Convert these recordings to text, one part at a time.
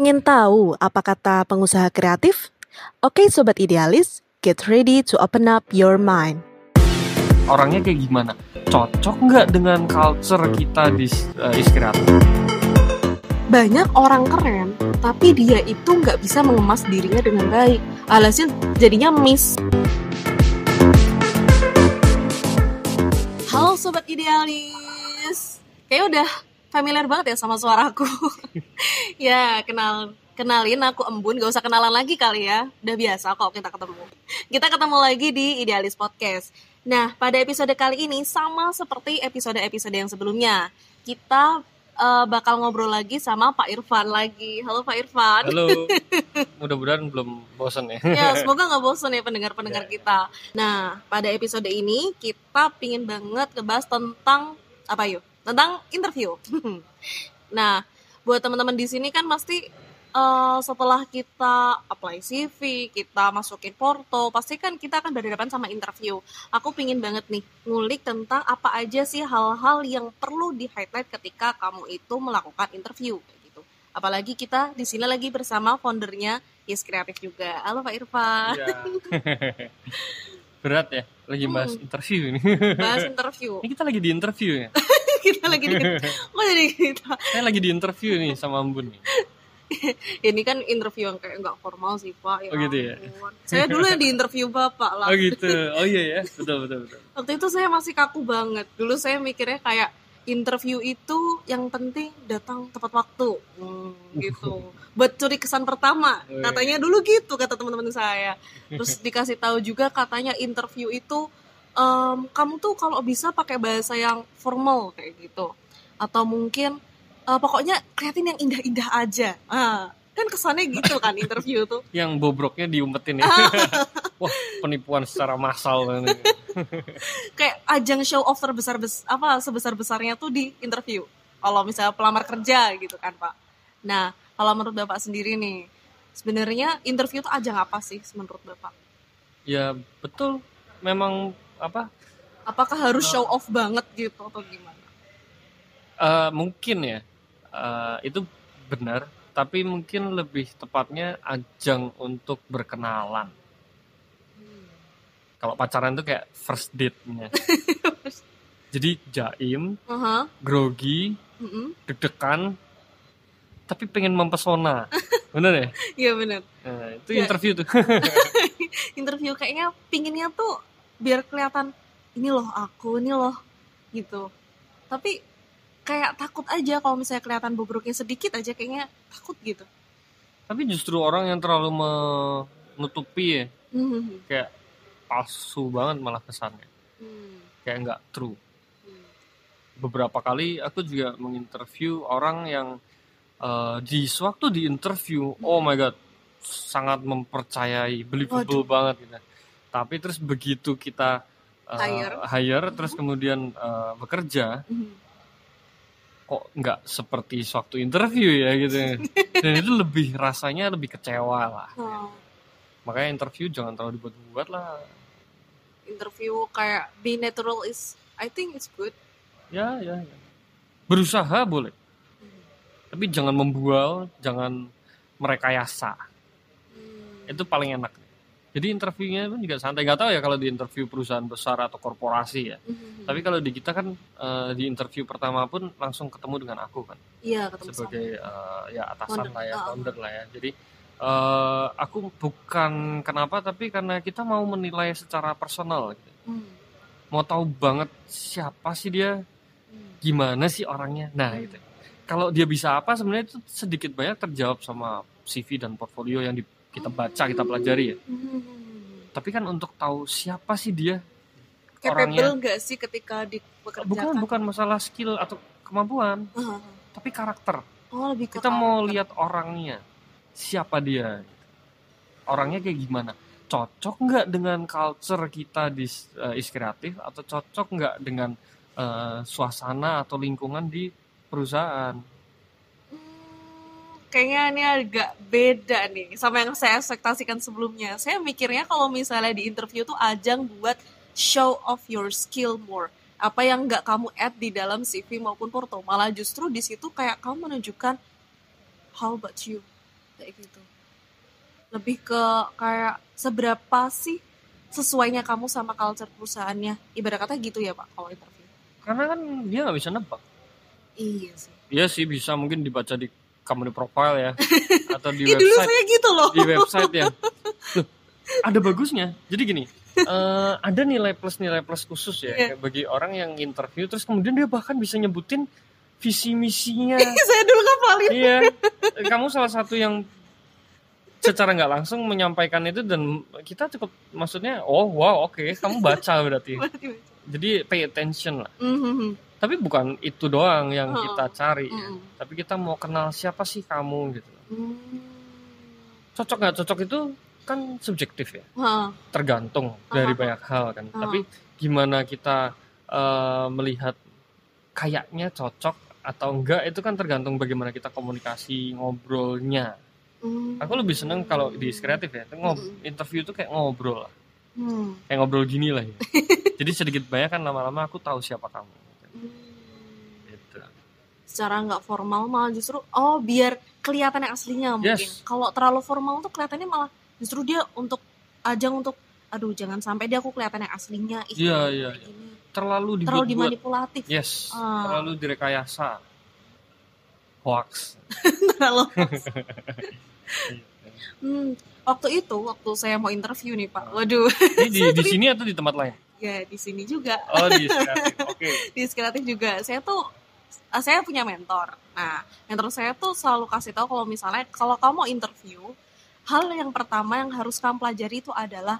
Pengen tahu apa kata pengusaha kreatif? Oke Sobat Idealis, get ready to open up your mind. Orangnya kayak gimana? Cocok nggak dengan culture kita di uh, is kreatif? banyak orang keren tapi dia itu nggak bisa mengemas dirinya dengan baik alhasil jadinya miss halo sobat idealis kayak udah familiar banget ya sama suaraku ya kenal kenalin aku Embun gak usah kenalan lagi kali ya udah biasa kok kita ketemu kita ketemu lagi di Idealis Podcast nah pada episode kali ini sama seperti episode-episode yang sebelumnya kita uh, bakal ngobrol lagi sama Pak Irfan lagi. Halo Pak Irfan. Halo. Mudah-mudahan belum bosan ya. ya, semoga nggak bosan ya pendengar-pendengar yeah. kita. Nah, pada episode ini kita pingin banget ngebahas tentang apa yuk? Tentang interview. nah, buat teman-teman di sini kan pasti uh, setelah kita apply CV, kita masukin porto, pasti kan kita akan berhadapan sama interview. Aku pingin banget nih ngulik tentang apa aja sih hal-hal yang perlu di highlight ketika kamu itu melakukan interview gitu. Apalagi kita di sini lagi bersama foundernya Yes Kreatif juga. Halo Pak Irfan. Ya. Berat ya, lagi bahas hmm. interview ini. Bahas interview. Ini kita lagi di interview ya. kita lagi di. Oh jadi kita. Saya lagi di interview nih sama Ambun nih. ini kan interview yang kayak nggak formal sih pak. Ya oh gitu ya? saya dulu yang di interview bapak lah. Oh gitu. Oh iya ya. Betul betul betul. Waktu itu saya masih kaku banget. Dulu saya mikirnya kayak interview itu yang penting datang tepat waktu. Hmm, gitu. Buat curi kesan pertama. Oh, iya. katanya dulu gitu kata teman-teman saya. Terus dikasih tahu juga katanya interview itu um, kamu tuh kalau bisa pakai bahasa yang formal kayak gitu. Atau mungkin uh, pokoknya kelihatan yang indah-indah aja. Uh, kan kesannya gitu kan interview tuh. Yang bobroknya diumpetin ya. Wah penipuan secara massal kayak ajang show off terbesar bes apa sebesar besarnya tuh di interview. Kalau misalnya pelamar kerja gitu kan pak. Nah kalau menurut bapak sendiri nih sebenarnya interview tuh ajang apa sih menurut bapak? Ya betul. Memang apa? Apakah harus show off banget gitu atau gimana? Uh, mungkin ya. Uh, itu benar. Tapi mungkin lebih tepatnya ajang untuk berkenalan. Hmm. kalau pacaran tuh kayak first date-nya. Jadi jaim uh-huh. grogi uh-uh. deg-degan tapi pengen mempesona. Bener ya? Iya bener nah, itu ya. interview tuh. Interview kayaknya pinginnya tuh biar kelihatan ini loh aku ini loh gitu tapi kayak takut aja kalau misalnya kelihatan bobroknya sedikit aja kayaknya takut gitu tapi justru orang yang terlalu menutupi ya mm-hmm. kayak palsu banget malah kesannya mm. kayak nggak true mm. beberapa kali aku juga menginterview orang yang uh, di sewaktu di interview mm. oh my god sangat mempercayai believable Waduh. banget gitu tapi terus begitu kita uh, hire, hire terus mm-hmm. kemudian uh, bekerja mm-hmm kok nggak seperti suatu interview ya gitu dan itu lebih rasanya lebih kecewa lah hmm. makanya interview jangan terlalu dibuat-buat lah interview kayak be natural is I think it's good ya ya, ya. berusaha boleh hmm. tapi jangan membual jangan merekayasa hmm. itu paling enak jadi interviewnya pun juga santai nggak tahu ya kalau di interview perusahaan besar atau korporasi ya mm-hmm. tapi kalau di kita kan uh, di interview pertama pun langsung ketemu dengan aku kan iya ketemu sebagai uh, ya atasan founder. lah ya ah. founder lah ya jadi uh, aku bukan kenapa tapi karena kita mau menilai secara personal gitu. mm. mau tahu banget siapa sih dia mm. gimana sih orangnya nah mm. itu kalau dia bisa apa sebenarnya itu sedikit banyak terjawab sama CV dan portfolio yang di kita baca kita pelajari ya. Hmm. tapi kan untuk tahu siapa sih dia? Capable nggak sih ketika dipekerjakan? Bukan bukan masalah skill atau kemampuan uh-huh. tapi karakter. Oh, lebih kita karakter. mau lihat orangnya. Siapa dia? Orangnya kayak gimana? Cocok nggak dengan culture kita di uh, is kreatif? Atau cocok nggak dengan uh, suasana atau lingkungan di perusahaan kayaknya ini agak beda nih sama yang saya ekspektasikan sebelumnya. Saya mikirnya kalau misalnya di interview tuh ajang buat show off your skill more. Apa yang nggak kamu add di dalam CV maupun porto. Malah justru di situ kayak kamu menunjukkan how about you? kayak gitu lebih ke kayak seberapa sih sesuainya kamu sama culture perusahaannya ibarat kata gitu ya pak kalau interview karena kan dia nggak bisa nebak iya sih iya sih bisa mungkin dibaca di company profile ya. Atau di ya, website. dulu saya gitu loh. Di website ya. Loh, ada bagusnya. Jadi gini uh, ada nilai plus nilai plus khusus ya. Yeah. bagi orang yang interview terus kemudian dia bahkan bisa nyebutin visi misinya. Saya dulu ngapalin. Iya. Kamu salah satu yang secara nggak langsung menyampaikan itu dan kita cukup maksudnya oh wow oke okay, kamu baca berarti. Jadi pay attention lah. Mm-hmm. Tapi bukan itu doang yang oh. kita cari ya. tapi kita mau kenal siapa sih kamu gitu mm. cocok nggak cocok itu kan subjektif ya oh. tergantung oh. dari banyak hal kan tapi gimana kita uh, melihat kayaknya cocok atau enggak itu kan tergantung bagaimana kita komunikasi ngobrolnya Hmm. Aku lebih seneng kalau di kreatif ya, ngob hmm. interview tuh kayak ngobrol lah. Hmm. Kayak ngobrol gini lah ya. Jadi sedikit banyak kan lama-lama aku tahu siapa kamu. Hmm. Gitu. Secara nggak formal malah justru oh biar kelihatan yang aslinya mungkin. Yes. Kalau terlalu formal tuh kelihatannya malah justru dia untuk ajang untuk aduh jangan sampai dia aku kelihatan yang aslinya. Iya iya. iya. Terlalu terlalu dimanipulatif. Yes. Uh. Terlalu direkayasa. Hoax. terlalu hoax. Hmm, waktu itu waktu saya mau interview nih Pak. Waduh. Ini di, di sini atau di tempat lain? Ya di sini juga. Oh di kreatif. Oke. Okay. di kreatif juga. Saya tuh ah, saya punya mentor. Nah, mentor saya tuh selalu kasih tahu kalau misalnya kalau kamu mau interview, hal yang pertama yang harus kamu pelajari itu adalah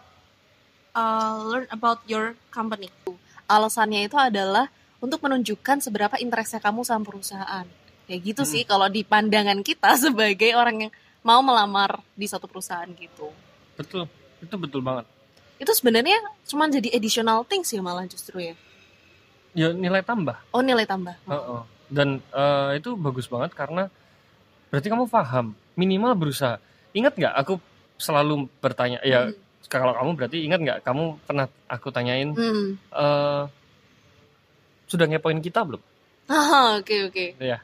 uh, learn about your company. Alasannya itu adalah untuk menunjukkan seberapa interestnya kamu sama perusahaan. Kayak gitu hmm. sih kalau di pandangan kita sebagai orang yang mau melamar di satu perusahaan gitu. Betul, itu betul banget. Itu sebenarnya cuma jadi additional things ya malah justru ya. Ya nilai tambah. Oh nilai tambah. Oh. Uh -uh. Dan uh, itu bagus banget karena berarti kamu paham minimal berusaha. Ingat nggak aku selalu bertanya ya hmm. kalau kamu berarti ingat nggak kamu pernah aku tanyain hmm. uh, sudah ngepoin kita belum? Oke oke. Okay, okay. Ya.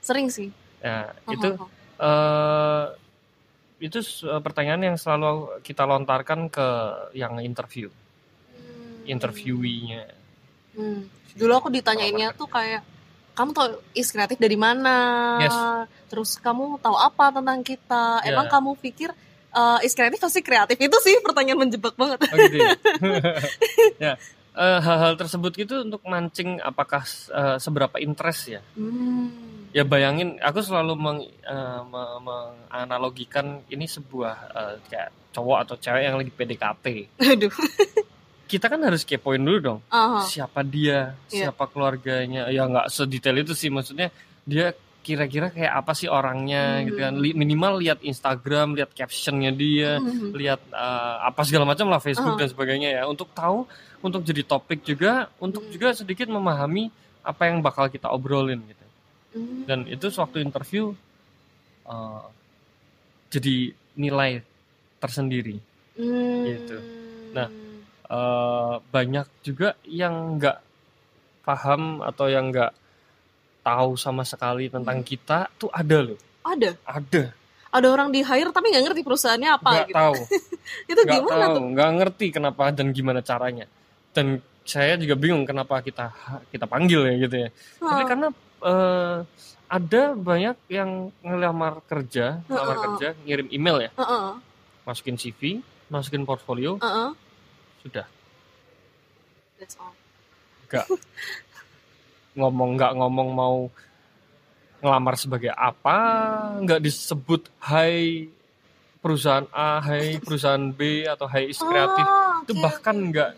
Sering sih. Ya oh, itu oh, oh. Uh, itu uh, pertanyaan yang selalu kita lontarkan ke yang interview hmm. interviewinya hmm. dulu aku ditanyainnya tuh kayak kamu tahu is kreatif dari mana yes. terus kamu tahu apa tentang kita yeah. emang kamu pikir uh, is kreatif pasti kreatif itu sih pertanyaan menjebak banget oh, gitu ya. ya uh, hal-hal tersebut itu untuk mancing apakah uh, seberapa interest ya hmm ya bayangin aku selalu meng, uh, menganalogikan ini sebuah uh, kayak cowok atau cewek yang lagi PDKT. Aduh. Kita kan harus kepoin dulu dong. Uh-huh. Siapa dia, yeah. siapa keluarganya. Ya nggak sedetail itu sih maksudnya dia kira-kira kayak apa sih orangnya mm-hmm. gitu kan minimal lihat Instagram lihat captionnya dia mm-hmm. lihat uh, apa segala macam lah Facebook uh-huh. dan sebagainya ya untuk tahu untuk jadi topik juga untuk mm-hmm. juga sedikit memahami apa yang bakal kita obrolin gitu dan itu sewaktu interview uh, jadi nilai tersendiri. Hmm. gitu. Nah uh, banyak juga yang nggak paham atau yang nggak tahu sama sekali tentang hmm. kita tuh ada loh. Ada? Ada. Ada orang di hire tapi nggak ngerti perusahaannya apa nggak gitu. tahu. Itu gak gimana tahu, tuh? Nggak ngerti kenapa dan gimana caranya. Dan saya juga bingung kenapa kita kita panggil ya gitu ya. Hmm. tapi karena uh, ada banyak yang ngelamar kerja, ngelamar uh -uh. kerja, ngirim email ya, uh -uh. masukin CV, masukin portfolio, uh -uh. sudah. That's all. Gak ngomong nggak ngomong mau ngelamar sebagai apa, nggak disebut Hai perusahaan A, Hai perusahaan B atau Hai is kreatif, oh, okay, itu bahkan nggak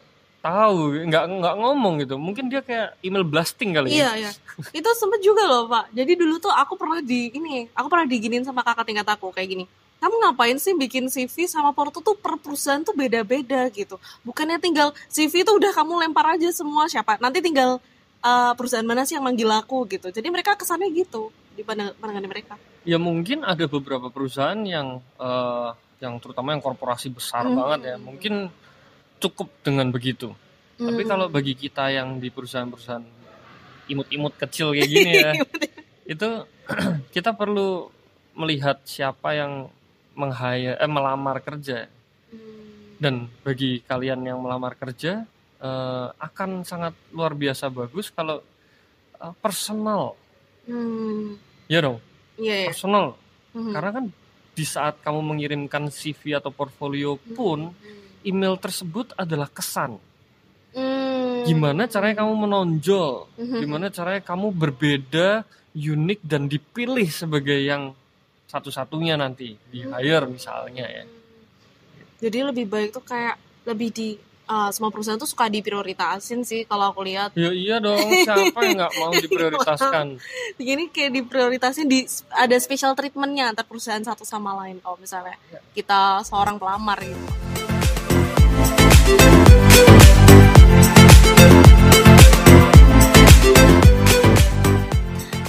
tahu nggak nggak ngomong gitu. Mungkin dia kayak email blasting kali ya. iya iya. Itu sempet juga loh pak. Jadi dulu tuh aku pernah di ini aku pernah diginin sama kakak tingkat aku kayak gini. Kamu ngapain sih bikin CV sama porto tuh per perusahaan tuh beda-beda gitu? Bukannya tinggal CV tuh udah kamu lempar aja semua siapa? Nanti tinggal uh, perusahaan mana sih yang manggil aku gitu. Jadi mereka kesannya gitu di pandangan mereka. Ya mungkin ada beberapa perusahaan yang uh, yang terutama yang korporasi besar hmm. banget ya. Mungkin cukup dengan begitu. Hmm. Tapi kalau bagi kita yang di perusahaan-perusahaan imut-imut kecil kayak gini ya, itu kita perlu melihat siapa yang menghaya eh, melamar kerja hmm. dan bagi kalian yang melamar kerja uh, akan sangat luar biasa bagus kalau uh, personal hmm. ya dong yeah, yeah. personal hmm. karena kan di saat kamu mengirimkan CV atau portfolio pun hmm. Email tersebut adalah kesan hmm. gimana caranya kamu menonjol hmm. gimana caranya kamu berbeda unik dan dipilih sebagai yang satu-satunya nanti di hire misalnya ya. Jadi lebih baik tuh kayak lebih di uh, semua perusahaan tuh suka diprioritasin sih kalau aku lihat. Ya iya dong, siapa yang nggak mau diprioritaskan? Gini kayak diprioritasin di ada special treatmentnya antar perusahaan satu sama lain kalau misalnya ya. kita seorang pelamar gitu.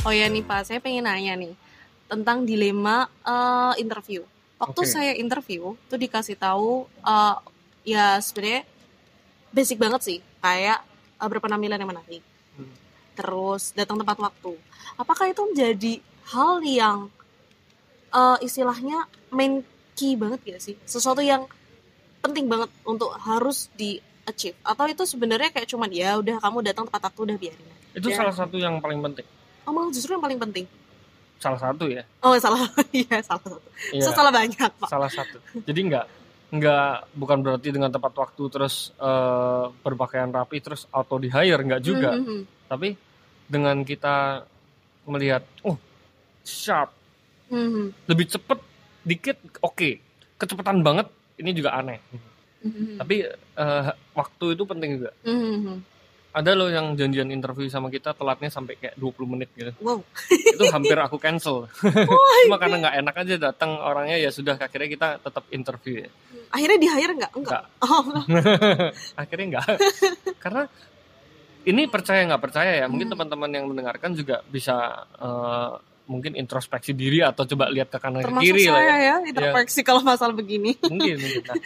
Oh ya nih Pak, saya pengen nanya nih tentang dilema uh, interview. Waktu okay. saya interview tuh dikasih tahu uh, ya sebenarnya basic banget sih kayak uh, berpenampilan yang menarik. Hmm. Terus datang tepat waktu. Apakah itu menjadi hal yang uh, istilahnya main key banget gitu sih? Sesuatu yang penting banget untuk harus di achieve atau itu sebenarnya kayak cuman ya udah kamu datang tepat waktu udah biarin. Itu ya. salah satu yang paling penting. Oh malah justru yang paling penting salah satu ya oh salah iya salah satu iya, so, salah banyak pak salah satu jadi nggak nggak bukan berarti dengan tepat waktu terus uh, berpakaian rapi terus auto di hire nggak juga mm -hmm. tapi dengan kita melihat oh sharp mm -hmm. lebih cepet dikit oke okay. kecepatan banget ini juga aneh mm -hmm. tapi uh, waktu itu penting juga mm -hmm ada loh yang janjian interview sama kita telatnya sampai kayak 20 menit gitu. Wow. itu hampir aku cancel. Oh, Cuma karena nggak enak aja datang orangnya ya sudah akhirnya kita tetap interview ya. Akhirnya di hire nggak? Enggak. Oh. akhirnya nggak. karena ini percaya nggak percaya ya. Mungkin hmm. teman-teman yang mendengarkan juga bisa uh, mungkin introspeksi diri atau coba lihat ke kanan Termasuk ke kiri saya lah ya. ya introspeksi ya. kalau masalah begini. Mungkin mungkin. Nah,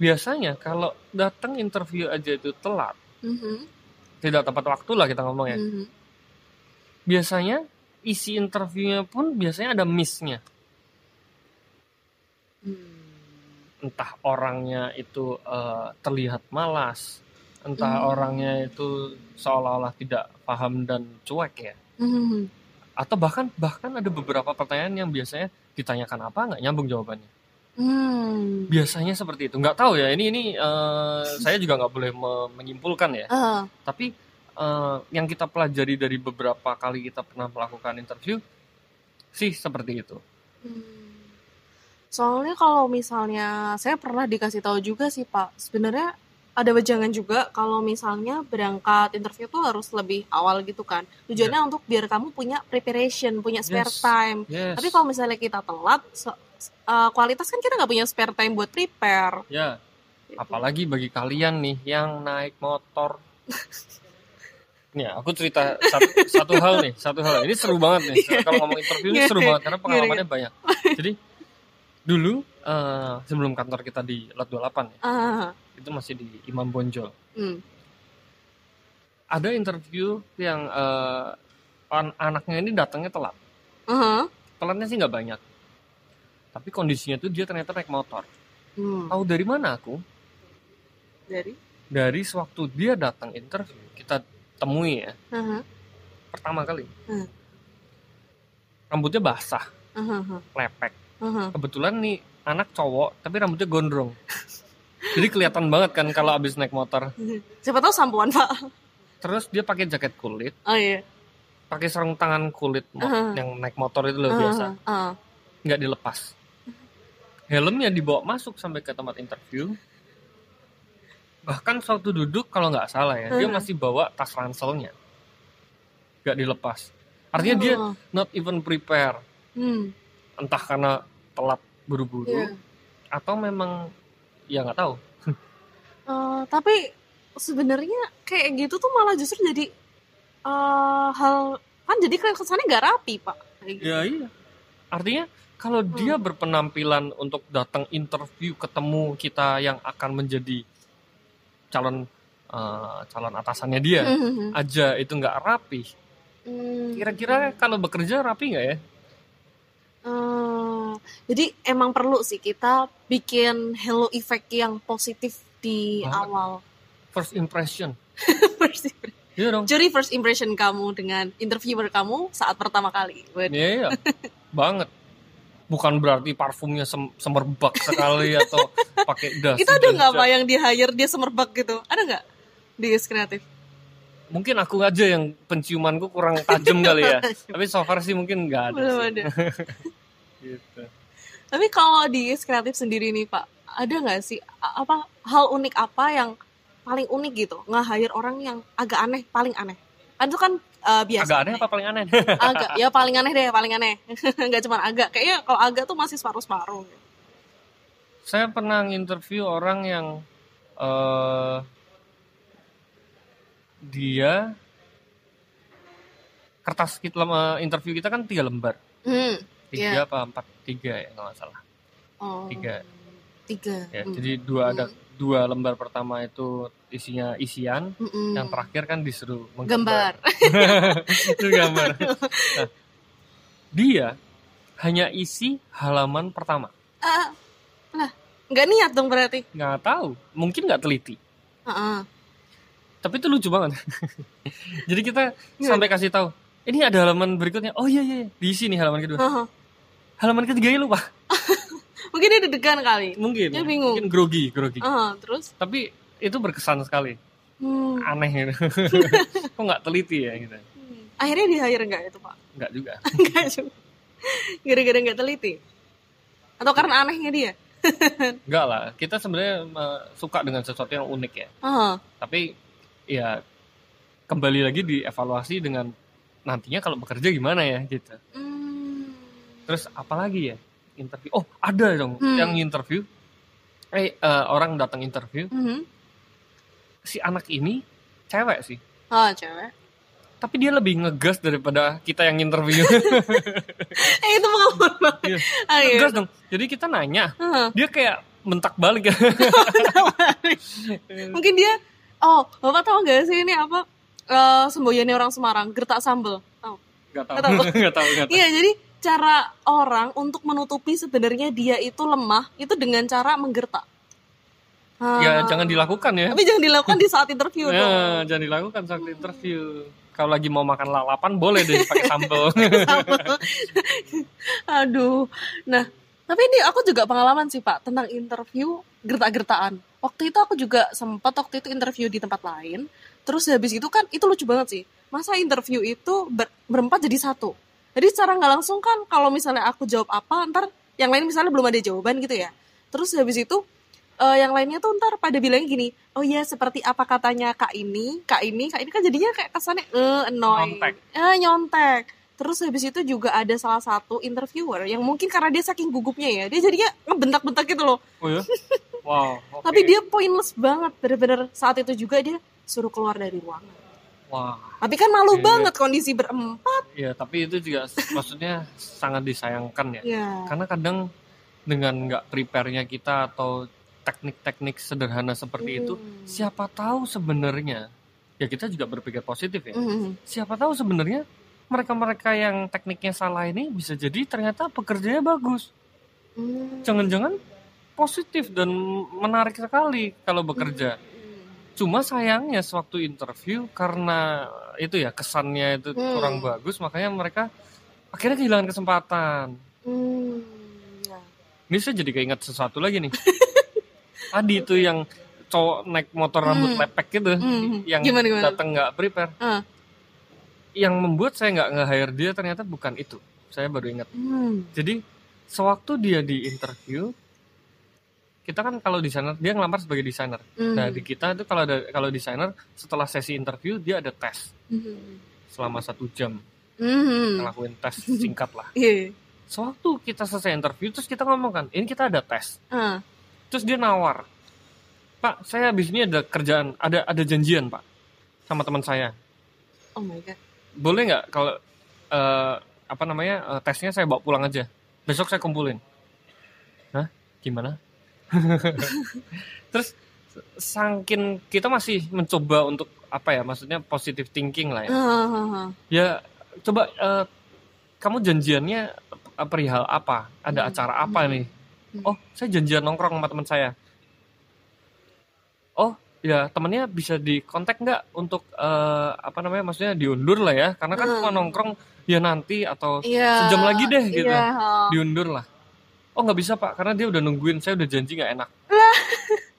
biasanya kalau datang interview aja itu telat hmm Tidak tepat waktu lah kita ngomong ya. Mm-hmm. Biasanya isi interviewnya pun biasanya ada missnya. Mm. Entah orangnya itu uh, terlihat malas, entah mm. orangnya itu seolah-olah tidak paham dan cuek ya. Mm-hmm. Atau bahkan bahkan ada beberapa pertanyaan yang biasanya ditanyakan apa nggak nyambung jawabannya. Hmm. Biasanya seperti itu. Nggak tahu ya. Ini ini uh, saya juga nggak boleh me menyimpulkan ya. Uh. Tapi uh, yang kita pelajari dari beberapa kali kita pernah melakukan interview sih seperti itu. Hmm. Soalnya kalau misalnya saya pernah dikasih tahu juga sih Pak, sebenarnya ada wejangan juga kalau misalnya berangkat interview tuh harus lebih awal gitu kan. Tujuannya yeah. untuk biar kamu punya preparation, punya spare yes. time. Yes. Tapi kalau misalnya kita telat, so, uh, kualitas kan kita nggak punya spare time buat prepare. Ya. Gitu. Apalagi bagi kalian nih yang naik motor. nih, aku cerita satu, satu hal nih, satu hal. Ini seru banget nih. Iya. Kalau ngomong interview ini seru banget karena iya, pengalamannya iya. banyak. Jadi dulu uh, sebelum kantor kita di Lot 28 ya. Uh. Itu masih di Imam Bonjol. Hmm. Ada interview yang uh, an anaknya ini datangnya telat. Uh -huh. Telatnya sih nggak banyak tapi kondisinya tuh dia ternyata naik motor hmm. tahu dari mana aku dari dari sewaktu dia datang interview kita temui ya uh-huh. pertama kali uh-huh. rambutnya basah uh-huh. lepek uh-huh. kebetulan nih anak cowok tapi rambutnya gondrong jadi kelihatan banget kan kalau abis naik motor siapa tahu sampuan pak terus dia pakai jaket kulit oh iya pakai sarung tangan kulit uh-huh. yang naik motor itu loh uh-huh. biasa uh-huh. nggak dilepas helmnya dibawa masuk sampai ke tempat interview bahkan suatu duduk kalau nggak salah ya dia masih bawa tas ranselnya nggak dilepas artinya oh. dia not even prepare hmm. entah karena telat buru-buru yeah. atau memang ya nggak tahu uh, tapi sebenarnya kayak gitu tuh malah justru jadi uh, hal kan jadi kesannya nggak rapi pak gitu. ya iya artinya kalau hmm. dia berpenampilan untuk datang interview ketemu kita yang akan menjadi calon uh, calon atasannya dia hmm. hmm, hmm. aja itu nggak rapi hmm. kira-kira kalau bekerja rapi nggak ya uh, jadi emang perlu sih kita bikin hello effect yang positif di Banget. awal first impression first impression. iya dong Curi first impression kamu dengan interviewer kamu saat pertama kali. Iya iya banget bukan berarti parfumnya sem semerbak sekali atau pakai das Itu ada nggak pak yang di hire dia semerbak gitu? Ada nggak di kreatif? mungkin aku aja yang penciumanku kurang tajam kali ya tapi so far sih mungkin nggak ada Belum sih. ada. gitu Tapi kalau di kreatif sendiri nih pak, ada nggak sih apa hal unik apa yang paling unik gitu nggak hire orang yang agak aneh, paling aneh? Kan itu kan eh, biasa. agak aneh apa paling aneh Agak, ya paling aneh deh, paling aneh. Nggak cuma agak, kayaknya kalau agak tuh masih separuh-separuh. saya pernah interview orang yang eh dia kertas kita lama interview kita kan tiga lembar Hmm. Tiga Iya. apa empat tiga ya kalau nggak salah Oh. Tiga. Tiga. ya Hmm. jadi dua ada dua lembar pertama itu isinya isian Mm-mm. yang terakhir kan disuruh gambar. menggambar itu gambar Nah, dia hanya isi halaman pertama Ah, lah, nggak niat dong berarti. nggak tahu mungkin nggak teliti Heeh. tapi itu lucu banget jadi kita Gimana? sampai kasih tahu ini ada halaman berikutnya oh iya iya iya. diisi nih halaman kedua Heeh. Halaman ketiganya lupa Mungkin dia deg-degan kali. mungkin Dia bingung. mungkin grogi grogi Heeh, terus tapi itu berkesan sekali hmm, aneh gitu kok nggak teliti ya gitu hmm. akhirnya di hire nggak itu pak? nggak juga Nggak juga. Gara-gara nggak teliti. Atau karena anehnya dia? nggak lah kita sebenarnya suka dengan sesuatu yang unik ya Heeh. tapi ya kembali lagi dievaluasi dengan nantinya kalau bekerja gimana ya gitu Hmm. Terus apalagi ya interview oh ada dong Hmm. yang interview eh eh, orang datang interview Mhm. si anak ini cewek sih Oh, cewek. tapi dia lebih ngegas daripada kita yang interview Eh, itu pengalaman banget. Iya. Ah, iya. ngegas dong jadi kita nanya Heeh. dia kayak mentak balik Mungkin dia Oh, Bapak tahu nggak sih ini apa? Eh semboyannya orang Semarang, gertak sambel. Tahu? nggak tahu Nggak tahu. tahu Iya, jadi cara orang untuk menutupi sebenarnya dia itu lemah itu dengan cara menggertak. ya Ah. jangan dilakukan ya Tapi jangan dilakukan di saat interview dong. ya jangan dilakukan saat interview kalau lagi mau makan lalapan boleh deh pakai sambal Aduh. Nah, tapi ini aku juga pengalaman sih Pak tentang interview gertak-gertaan. Waktu itu aku juga sempat waktu itu interview di tempat lain. Terus habis itu kan itu lucu banget sih. Masa interview itu ber- berempat jadi satu. Jadi secara nggak langsung kan kalau misalnya aku jawab apa, ntar yang lain misalnya belum ada jawaban gitu ya. Terus habis itu eh, yang lainnya tuh ntar pada bilang gini, oh ya seperti apa katanya kak ini, kak ini, kak ini kan jadinya kayak kesannya eh annoying, Nyontek. eh nyontek. Terus habis itu juga ada salah satu interviewer yang mungkin karena dia saking gugupnya ya, dia jadinya ngebentak-bentak gitu loh. oh ya wow oke. Tapi dia pointless banget, bener-bener saat itu juga dia suruh keluar dari ruangan. Wah Tapi kan malu Iya. banget kondisi berempat. ya tapi itu juga maksudnya sangat disayangkan ya Ya. karena kadang dengan nggak prepare-nya kita atau teknik-teknik sederhana seperti itu Hmm. siapa tahu sebenarnya ya kita juga berpikir positif ya Mhm. siapa tahu sebenarnya mereka-mereka yang tekniknya salah ini bisa jadi ternyata pekerjanya bagus Hmm. jangan-jangan positif dan menarik sekali kalau bekerja Hmm. Cuma sayangnya sewaktu interview karena itu ya kesannya itu Hmm. kurang bagus makanya mereka akhirnya kehilangan kesempatan Hmm. Ya. ini saya jadi keinget sesuatu lagi nih tadi itu yang cowok naik motor rambut Hmm. lepek gitu Hmm. yang Gimana, gimana? datang nggak prepare Ah. yang membuat saya nggak nge-hire dia ternyata bukan itu saya baru ingat Hmm. jadi sewaktu dia di interview kita kan kalau desainer dia ngelamar sebagai desainer Hmm. nah di kita itu kalau ada kalau desainer setelah sesi interview dia ada tes Hmm. selama satu jam Hmm. ngelakuin tes singkat lah Iya. sewaktu kita selesai interview terus kita ngomong kan ini kita ada tes Ah. terus dia nawar pak saya habis ini ada kerjaan ada ada janjian pak sama teman saya Oh my god. boleh nggak kalau eh, apa namanya eh, tesnya saya bawa pulang aja besok saya kumpulin Hah? gimana terus sangkin kita masih mencoba untuk apa ya maksudnya positive thinking lah ya ah, ah. ya coba eh, kamu janjiannya perihal apa ada hmm. acara apa hmm. nih hmm. oh saya janjian nongkrong sama teman saya oh ya temennya bisa dikontak nggak untuk uh, apa namanya maksudnya diundur lah ya karena kan hmm. cuma nongkrong ya nanti atau yeah, sejam lagi deh gitu yeah. diundur lah oh nggak bisa pak karena dia udah nungguin. Saya udah janji nggak enak.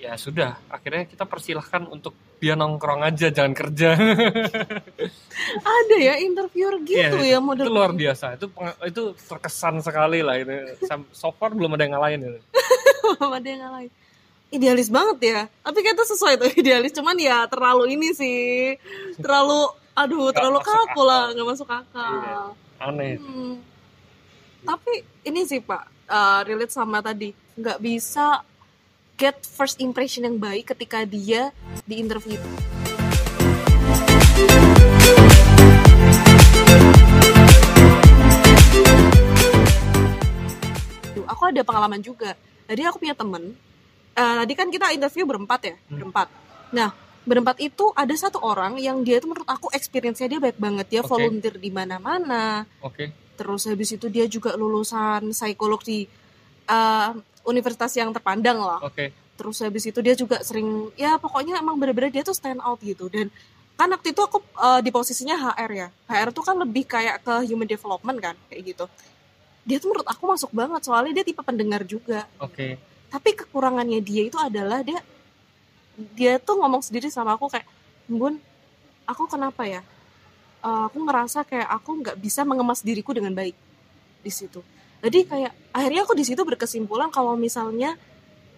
Ya sudah. Akhirnya kita persilahkan untuk dia nongkrong aja jangan kerja. Ada ya interviewer gitu ya, ya model itu luar biasa. Itu itu terkesan sekali lah itu. So far belum ada yang ngalahin itu. Belum ada yang ngalahin. Idealis banget ya. Tapi kayaknya sesuai tuh idealis. Cuman ya terlalu ini sih. Terlalu aduh terlalu kaku lah. nggak masuk akal. Iya, aneh. Hmm. Tapi ini sih pak uh, relate sama tadi. Nggak bisa get first impression yang baik ketika dia di interview. Aku ada pengalaman juga. Jadi aku punya temen uh, tadi kan kita interview berempat ya? Hmm. berempat. Nah berempat itu ada satu orang yang dia itu menurut aku experience-nya dia baik banget. Dia okay. volunteer di mana-mana. Okay. Terus habis itu dia juga lulusan psikolog di uh, universitas yang terpandang lah. Oke. Okay. Terus habis itu dia juga sering ya pokoknya emang bener-bener dia tuh stand out gitu dan kan waktu itu aku uh, di posisinya HR ya. HR tuh kan lebih kayak ke human development kan kayak gitu. Dia tuh menurut aku masuk banget soalnya dia tipe pendengar juga. Oke. Okay. Tapi kekurangannya dia itu adalah dia dia tuh ngomong sendiri sama aku kayak, "Bun, aku kenapa ya? Uh, aku ngerasa kayak aku nggak bisa mengemas diriku dengan baik di situ." jadi kayak akhirnya aku di situ berkesimpulan kalau misalnya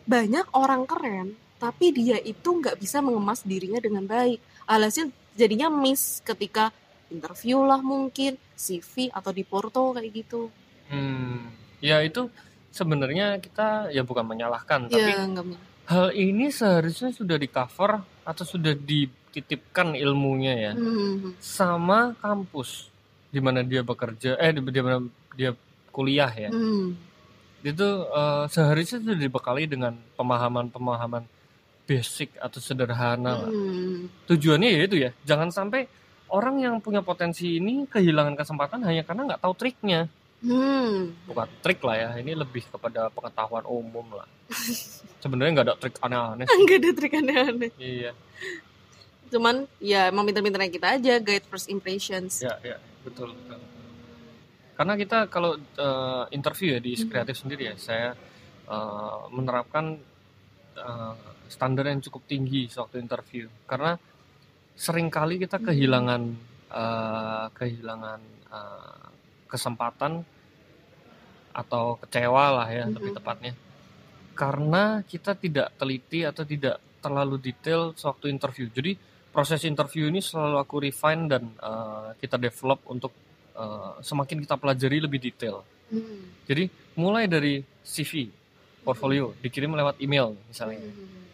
banyak orang keren tapi dia itu nggak bisa mengemas dirinya dengan baik alhasil jadinya miss ketika interview lah mungkin CV atau di Porto kayak gitu hmm ya itu sebenarnya kita ya bukan menyalahkan ya, tapi enggak. hal ini seharusnya sudah di cover atau sudah dititipkan ilmunya ya hmm. sama kampus di mana dia bekerja eh di mana dia kuliah ya hmm. itu uh, seharusnya itu dibekali dengan pemahaman-pemahaman basic atau sederhana hmm. tujuannya ya itu ya jangan sampai orang yang punya potensi ini kehilangan kesempatan hanya karena nggak tahu triknya hmm. bukan trik lah ya ini lebih kepada pengetahuan umum lah sebenarnya nggak ada trik aneh-aneh nggak ada trik aneh-aneh iya cuman ya emang pinter-pinternya kita aja guide first impressions ya ya betul, betul karena kita kalau uh, interview ya di hmm. kreatif sendiri ya saya uh, menerapkan uh, standar yang cukup tinggi waktu interview karena sering kali kita hmm. kehilangan uh, kehilangan uh, kesempatan atau kecewa lah ya mm-hmm. lebih tepatnya karena kita tidak teliti atau tidak terlalu detail sewaktu interview jadi proses interview ini selalu aku refine dan uh, kita develop untuk uh, semakin kita pelajari lebih detail. Hmm. Jadi mulai dari CV, portfolio, hmm. dikirim lewat email misalnya. Hmm.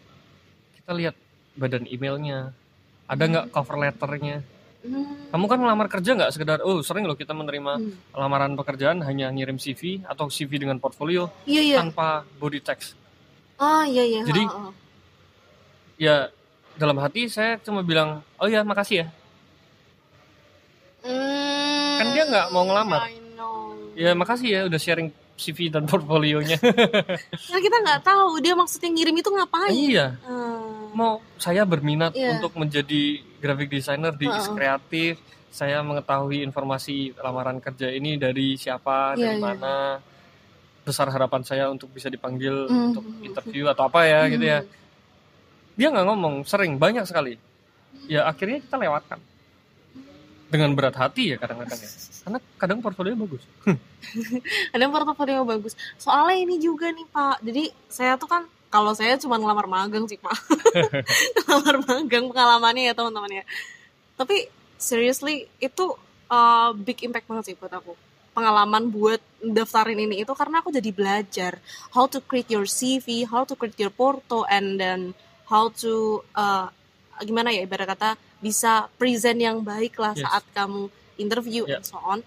Kita lihat badan emailnya, ada nggak hmm. cover letternya. Hmm. Kamu kan melamar kerja nggak sekedar, oh sering loh kita menerima hmm. lamaran pekerjaan hanya ngirim CV atau CV dengan portfolio iya, iya. tanpa body text. Ah iya iya. Jadi oh, oh. ya dalam hati saya cuma bilang, oh ya makasih ya. Hmm kan dia nggak mau ngelamar ya makasih ya udah sharing CV dan portfolionya nah kita nggak tahu dia maksudnya ngirim itu ngapain iya hmm. mau saya berminat yeah. untuk menjadi graphic designer di uh -uh. kreatif saya mengetahui informasi lamaran kerja ini dari siapa yeah, dari yeah. mana besar harapan saya untuk bisa dipanggil mm -hmm. untuk interview atau apa ya mm -hmm. gitu ya dia nggak ngomong sering banyak sekali. Ya akhirnya kita lewatkan. Dengan berat hati ya kadang-kadang ya. Karena kadang portfolio bagus. Kadang portfolio bagus. Soalnya ini juga nih pak. Jadi saya tuh kan kalau saya cuma ngelamar magang sih pak. Ngelamar magang pengalamannya ya teman-teman ya. Tapi seriously itu uh, big impact banget sih buat aku. Pengalaman buat daftarin ini itu karena aku jadi belajar how to create your CV how to create your porto and then how to uh, gimana ya ibarat kata bisa present yang baik lah yes. saat kamu interview yeah. and so on.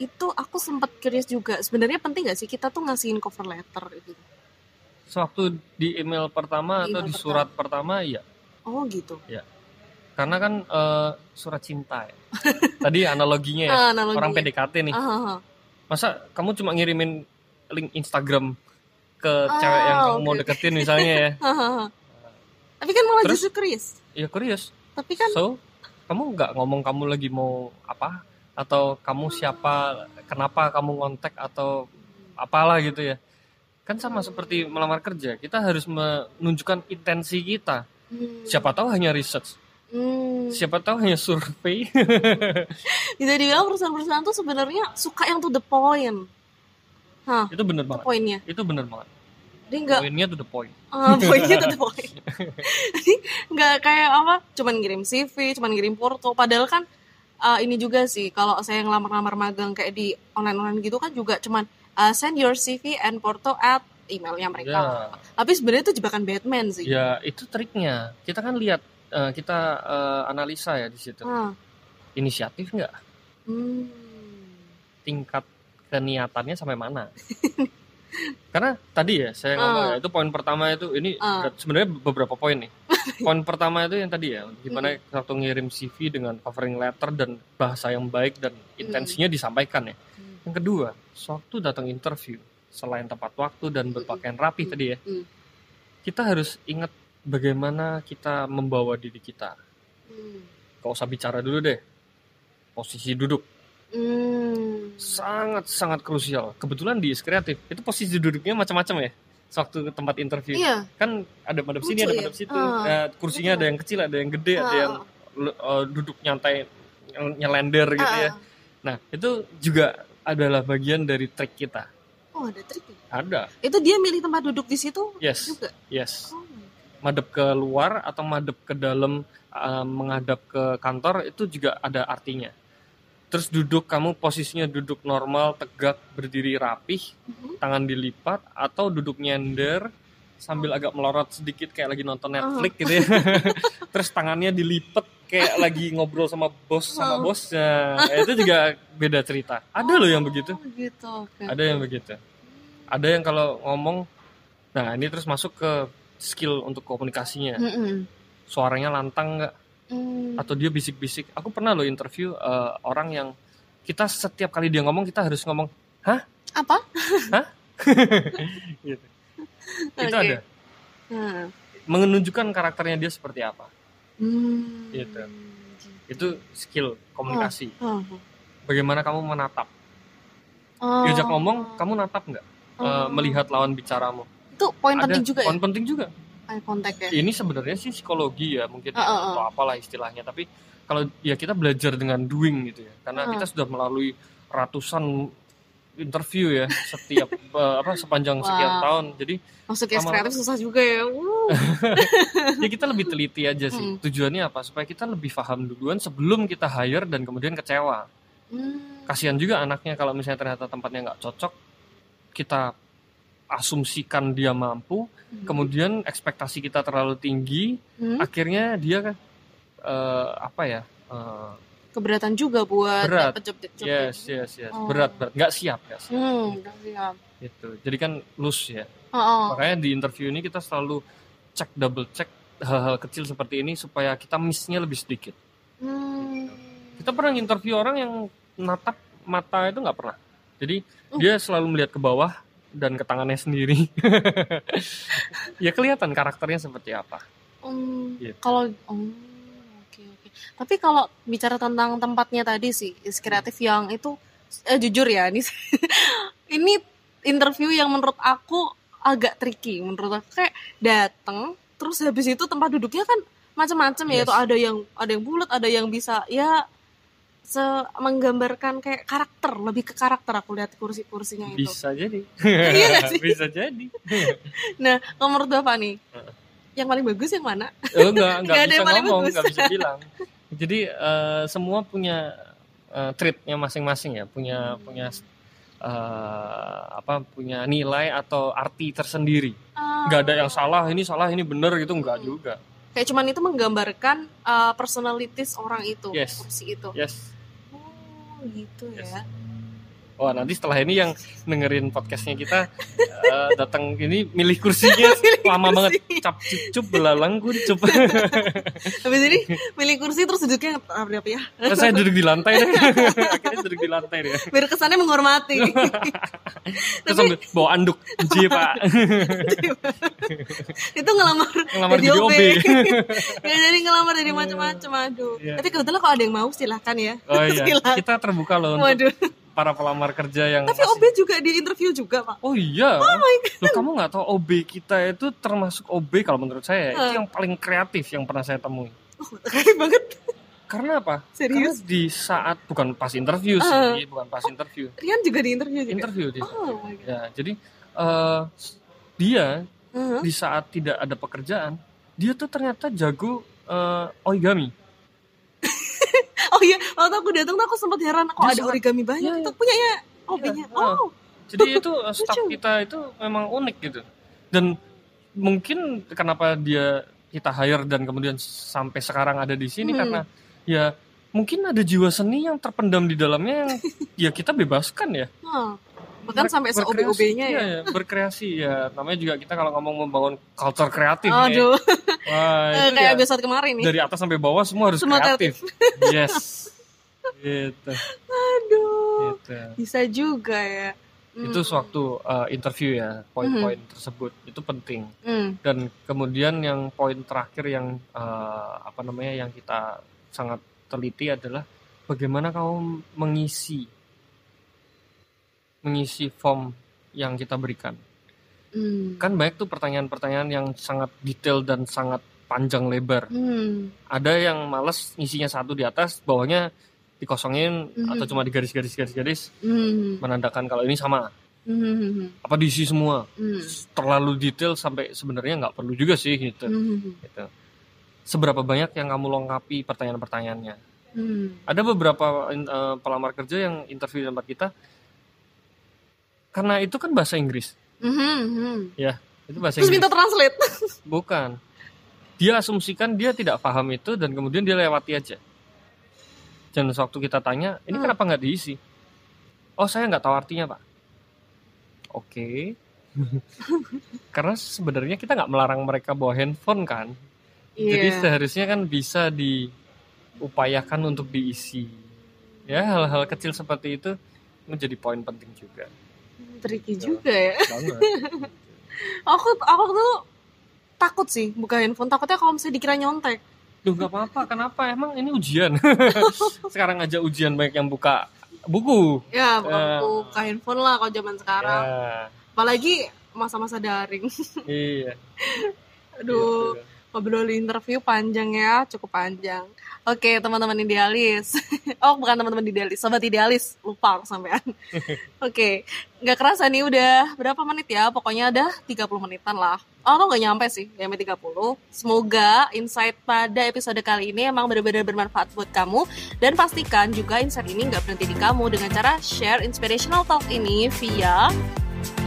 Itu aku sempat curious juga sebenarnya penting gak sih kita tuh ngasihin cover letter gitu? Sewaktu di email pertama di atau di surat pertama, ya oh gitu. Ya karena kan uh, surat cinta ya. Tadi analoginya ya uh, analoginya. orang PDKT nih. Uh, uh, masa kamu cuma ngirimin link Instagram ke oh, cewek yang kamu okay, mau deketin misalnya ya tapi kan malah Terus, justru curious iya curious tapi kan so kamu nggak ngomong kamu lagi mau apa? Atau kamu siapa kenapa kamu ngontek atau apalah gitu ya? Kan sama seperti melamar kerja kita harus menunjukkan intensi kita. Hmm. siapa tahu hanya research. Hmm. siapa tahu hanya survei. Bisa dibilang perusahaan-perusahaan tuh sebenarnya suka yang to the point. Hah, itu bener banget. poinnya. Itu bener banget dia enggak poinnya to the point uh, poinnya to the point nggak kayak apa cuman ngirim CV cuman ngirim porto padahal kan uh, ini juga sih kalau saya ngelamar-lamar magang kayak di online-online gitu kan juga cuman uh, send your CV and porto at emailnya mereka. Yeah. Tapi sebenarnya itu jebakan Batman sih. Ya itu triknya. Kita kan lihat uh, kita uh, analisa ya di situ. Hmm. Inisiatif nggak? Hmm. Tingkat keniatannya sampai mana? Karena tadi ya saya ngomong uh. ya itu poin pertama itu ini uh. sebenarnya beberapa poin nih. poin pertama itu yang tadi ya gimana hmm. waktu ngirim CV dengan covering letter dan bahasa yang baik dan intensinya hmm. disampaikan ya. Hmm. Yang kedua, sewaktu datang interview selain tepat waktu dan berpakaian rapi tadi ya. Kita harus ingat bagaimana kita membawa diri kita. Hmm. Gak usah bicara dulu deh. Posisi duduk Hmm. Sangat sangat krusial. Kebetulan di kreatif itu posisi duduknya macam-macam ya. Waktu tempat interview iya. kan ada madep sini, ada madep ya? situ. Uh, kursinya ada yang kecil, ada yang gede, uh. ada yang uh, duduk nyantai nyelender gitu uh. ya. Nah itu juga adalah bagian dari trik kita. Oh ada trik? Ya? Ada. Itu dia milih tempat duduk di situ yes. juga. Yes. Oh. Madep ke luar atau madep ke dalam uh, menghadap ke kantor itu juga ada artinya terus duduk kamu posisinya duduk normal tegak berdiri rapih mm-hmm. tangan dilipat atau duduk nyender sambil agak melorot sedikit kayak lagi nonton Netflix uh. gitu ya terus tangannya dilipat kayak lagi ngobrol sama bos sama bosnya ya, itu juga beda cerita ada oh, loh yang begitu gitu. Okay. ada yang begitu ada yang kalau ngomong nah ini terus masuk ke skill untuk komunikasinya mm -hmm. suaranya lantang nggak Hmm. Atau dia bisik-bisik. Aku pernah lo interview uh, orang yang kita setiap kali dia ngomong kita harus ngomong, "Hah? Apa?" "Hah?" gitu. Okay. Itu ada. Hmm. Menunjukkan karakternya dia seperti apa. Hmm. Gitu. Itu skill komunikasi. Oh. Oh. Bagaimana kamu menatap? Oh. Diajak ngomong, kamu natap nggak? Oh. Uh, melihat lawan bicaramu. Itu poin penting juga poin ya? penting juga eye contact ya ini sebenarnya sih psikologi ya mungkin uh, uh, uh. atau apalah istilahnya tapi kalau ya kita belajar dengan doing gitu ya karena uh. kita sudah melalui ratusan interview ya setiap uh, apa sepanjang wow. sekian tahun jadi masuk ya kreatif susah juga ya ya kita lebih teliti aja sih hmm. tujuannya apa supaya kita lebih paham duluan sebelum kita hire dan kemudian kecewa hmm. kasihan juga anaknya kalau misalnya ternyata tempatnya nggak cocok kita asumsikan dia mampu, hmm. kemudian ekspektasi kita terlalu tinggi, hmm. akhirnya dia uh, apa ya? Uh, keberatan juga buat berat. job, job yes, yes, yes. Oh. Berat, berat. Nggak siap, ya. Hmm, siap. Gitu. Jadi kan loose ya. Oh, oh. Makanya di interview ini kita selalu cek double cek hal-hal kecil seperti ini supaya kita missnya lebih sedikit. Hmm. Kita pernah interview orang yang natap mata itu nggak pernah. Jadi uh. dia selalu melihat ke bawah, dan ke tangannya sendiri. ya kelihatan karakternya seperti apa. Um, gitu. Kalau um, oke oke. Tapi kalau bicara tentang tempatnya tadi sih, is kreatif yang itu eh, jujur ya, ini ini interview yang menurut aku agak tricky menurut aku kayak datang terus habis itu tempat duduknya kan macam-macam ya, yes. ya itu ada yang ada yang bulat ada yang bisa ya se menggambarkan kayak karakter lebih ke karakter aku lihat kursi-kursinya itu. Bisa jadi. Iya bisa jadi. Nah nomor dua apa nih yang paling bagus yang mana? Oh, enggak enggak, bisa ngomong enggak bisa bilang. Jadi uh, semua punya uh, treatnya masing-masing ya. Punya hmm. punya uh, apa punya nilai atau arti tersendiri. Uh, nggak ada yang salah ini salah ini benar gitu enggak hmm. juga. Kayak cuman itu menggambarkan uh, personalities orang itu yes. kursi itu. Yes gitu ya. Wah nanti setelah ini yang dengerin podcastnya kita uh, datang ini milih kursinya milih lama kursi. banget cap cup belalang cup. Habis ini milih kursi terus duduknya apa ya? Nah, saya duduk di lantai deh. Akhirnya duduk di lantai deh. Biar kesannya menghormati. terus Tapi... bawa anduk J pak. itu ngelamar, ngelamar jadi OB. ya jadi ngelamar jadi macam-macam aduh. Yeah. Tapi kebetulan kalau ada yang mau silahkan ya. Oh iya. Silahkan. Kita terbuka loh. Waduh. Para pelamar kerja yang tapi masih... OB juga di interview juga pak oh iya oh my God. Loh, kamu nggak tahu OB kita itu termasuk OB kalau menurut saya uh. itu yang paling kreatif yang pernah saya temui oh, kreatif banget karena apa? Serius? Karena di saat bukan pas interview sih, uh. bukan pas oh, interview. Rian juga di interview juga. Interview dia. Oh my God. Ya, jadi uh, dia uh -huh. di saat tidak ada pekerjaan, dia tuh ternyata jago uh, origami waktu aku datang tuh aku sempat heran kok ada origami banyak iya, iya. punya ya hobinya iya. oh jadi itu staff kita itu memang unik gitu dan mungkin kenapa dia kita hire dan kemudian sampai sekarang ada di sini hmm. karena ya mungkin ada jiwa seni yang terpendam di dalamnya yang ya kita bebaskan ya. Hmm. Bahkan Ber sampai se-OB-OB-nya ya. ya. Berkreasi ya. Namanya juga kita kalau ngomong membangun culture kreatif Aduh. Wah, itu kayak ya, episode kemarin nih. Dari atas sampai bawah semua harus semua kreatif. kreatif. yes. Gitu. Aduh. Gitu. Bisa juga ya. Itu sewaktu uh, interview ya, poin-poin mm. tersebut itu penting. Mm. Dan kemudian yang poin terakhir yang uh, apa namanya yang kita sangat teliti adalah bagaimana kamu mengisi mengisi form yang kita berikan. Hmm. Kan banyak tuh pertanyaan-pertanyaan yang sangat detail dan sangat panjang lebar. Hmm. Ada yang males ngisinya satu di atas, bawahnya dikosongin hmm. atau cuma digaris-garis-garis-garis hmm. menandakan kalau ini sama. Hmm. Apa diisi semua? Hmm. Terlalu detail sampai sebenarnya nggak perlu juga sih gitu. Hmm. gitu. Seberapa banyak yang kamu lengkapi pertanyaan-pertanyaannya? Hmm. Ada beberapa uh, pelamar kerja yang interview tempat kita karena itu kan bahasa Inggris. Mm-hmm. Ya, itu bahasa Terus Inggris. minta translate. Bukan. Dia asumsikan dia tidak paham itu dan kemudian dia lewati aja. Dan waktu kita tanya, ini hmm. kenapa nggak diisi? Oh, saya nggak tahu artinya, Pak. Oke. Okay. Karena sebenarnya kita nggak melarang mereka bawa handphone kan. Yeah. Jadi seharusnya kan bisa diupayakan untuk diisi. Ya, hal-hal kecil seperti itu menjadi poin penting juga tricky ya, juga ya aku aku tuh takut sih buka handphone takutnya kalau misalnya dikira nyontek Duh gak apa-apa, kenapa? Emang ini ujian. sekarang aja ujian banyak yang buka buku. Ya, buka ya. buku, buka handphone lah kalau zaman sekarang. Ya. Apalagi masa-masa daring. iya. Aduh, gitu. Ngobrol interview panjang ya, cukup panjang. Oke, teman-teman idealis. oh, bukan teman-teman idealis, sobat idealis. Lupa aku sampean. Oke, nggak kerasa nih udah berapa menit ya? Pokoknya ada 30 menitan lah. Oh, tuh nggak nyampe sih, nyampe 30. Semoga insight pada episode kali ini emang benar-benar bermanfaat buat kamu. Dan pastikan juga insight ini nggak berhenti di kamu dengan cara share inspirational talk ini via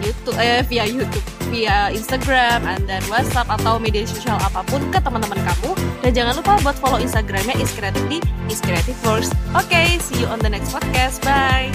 YouTube eh via YouTube, via Instagram, then WhatsApp atau media sosial apa pun ke teman-teman kamu. Dan jangan lupa buat follow Instagramnya Is Creative di Is Creative. Oke, okay, see you on the next podcast. Bye.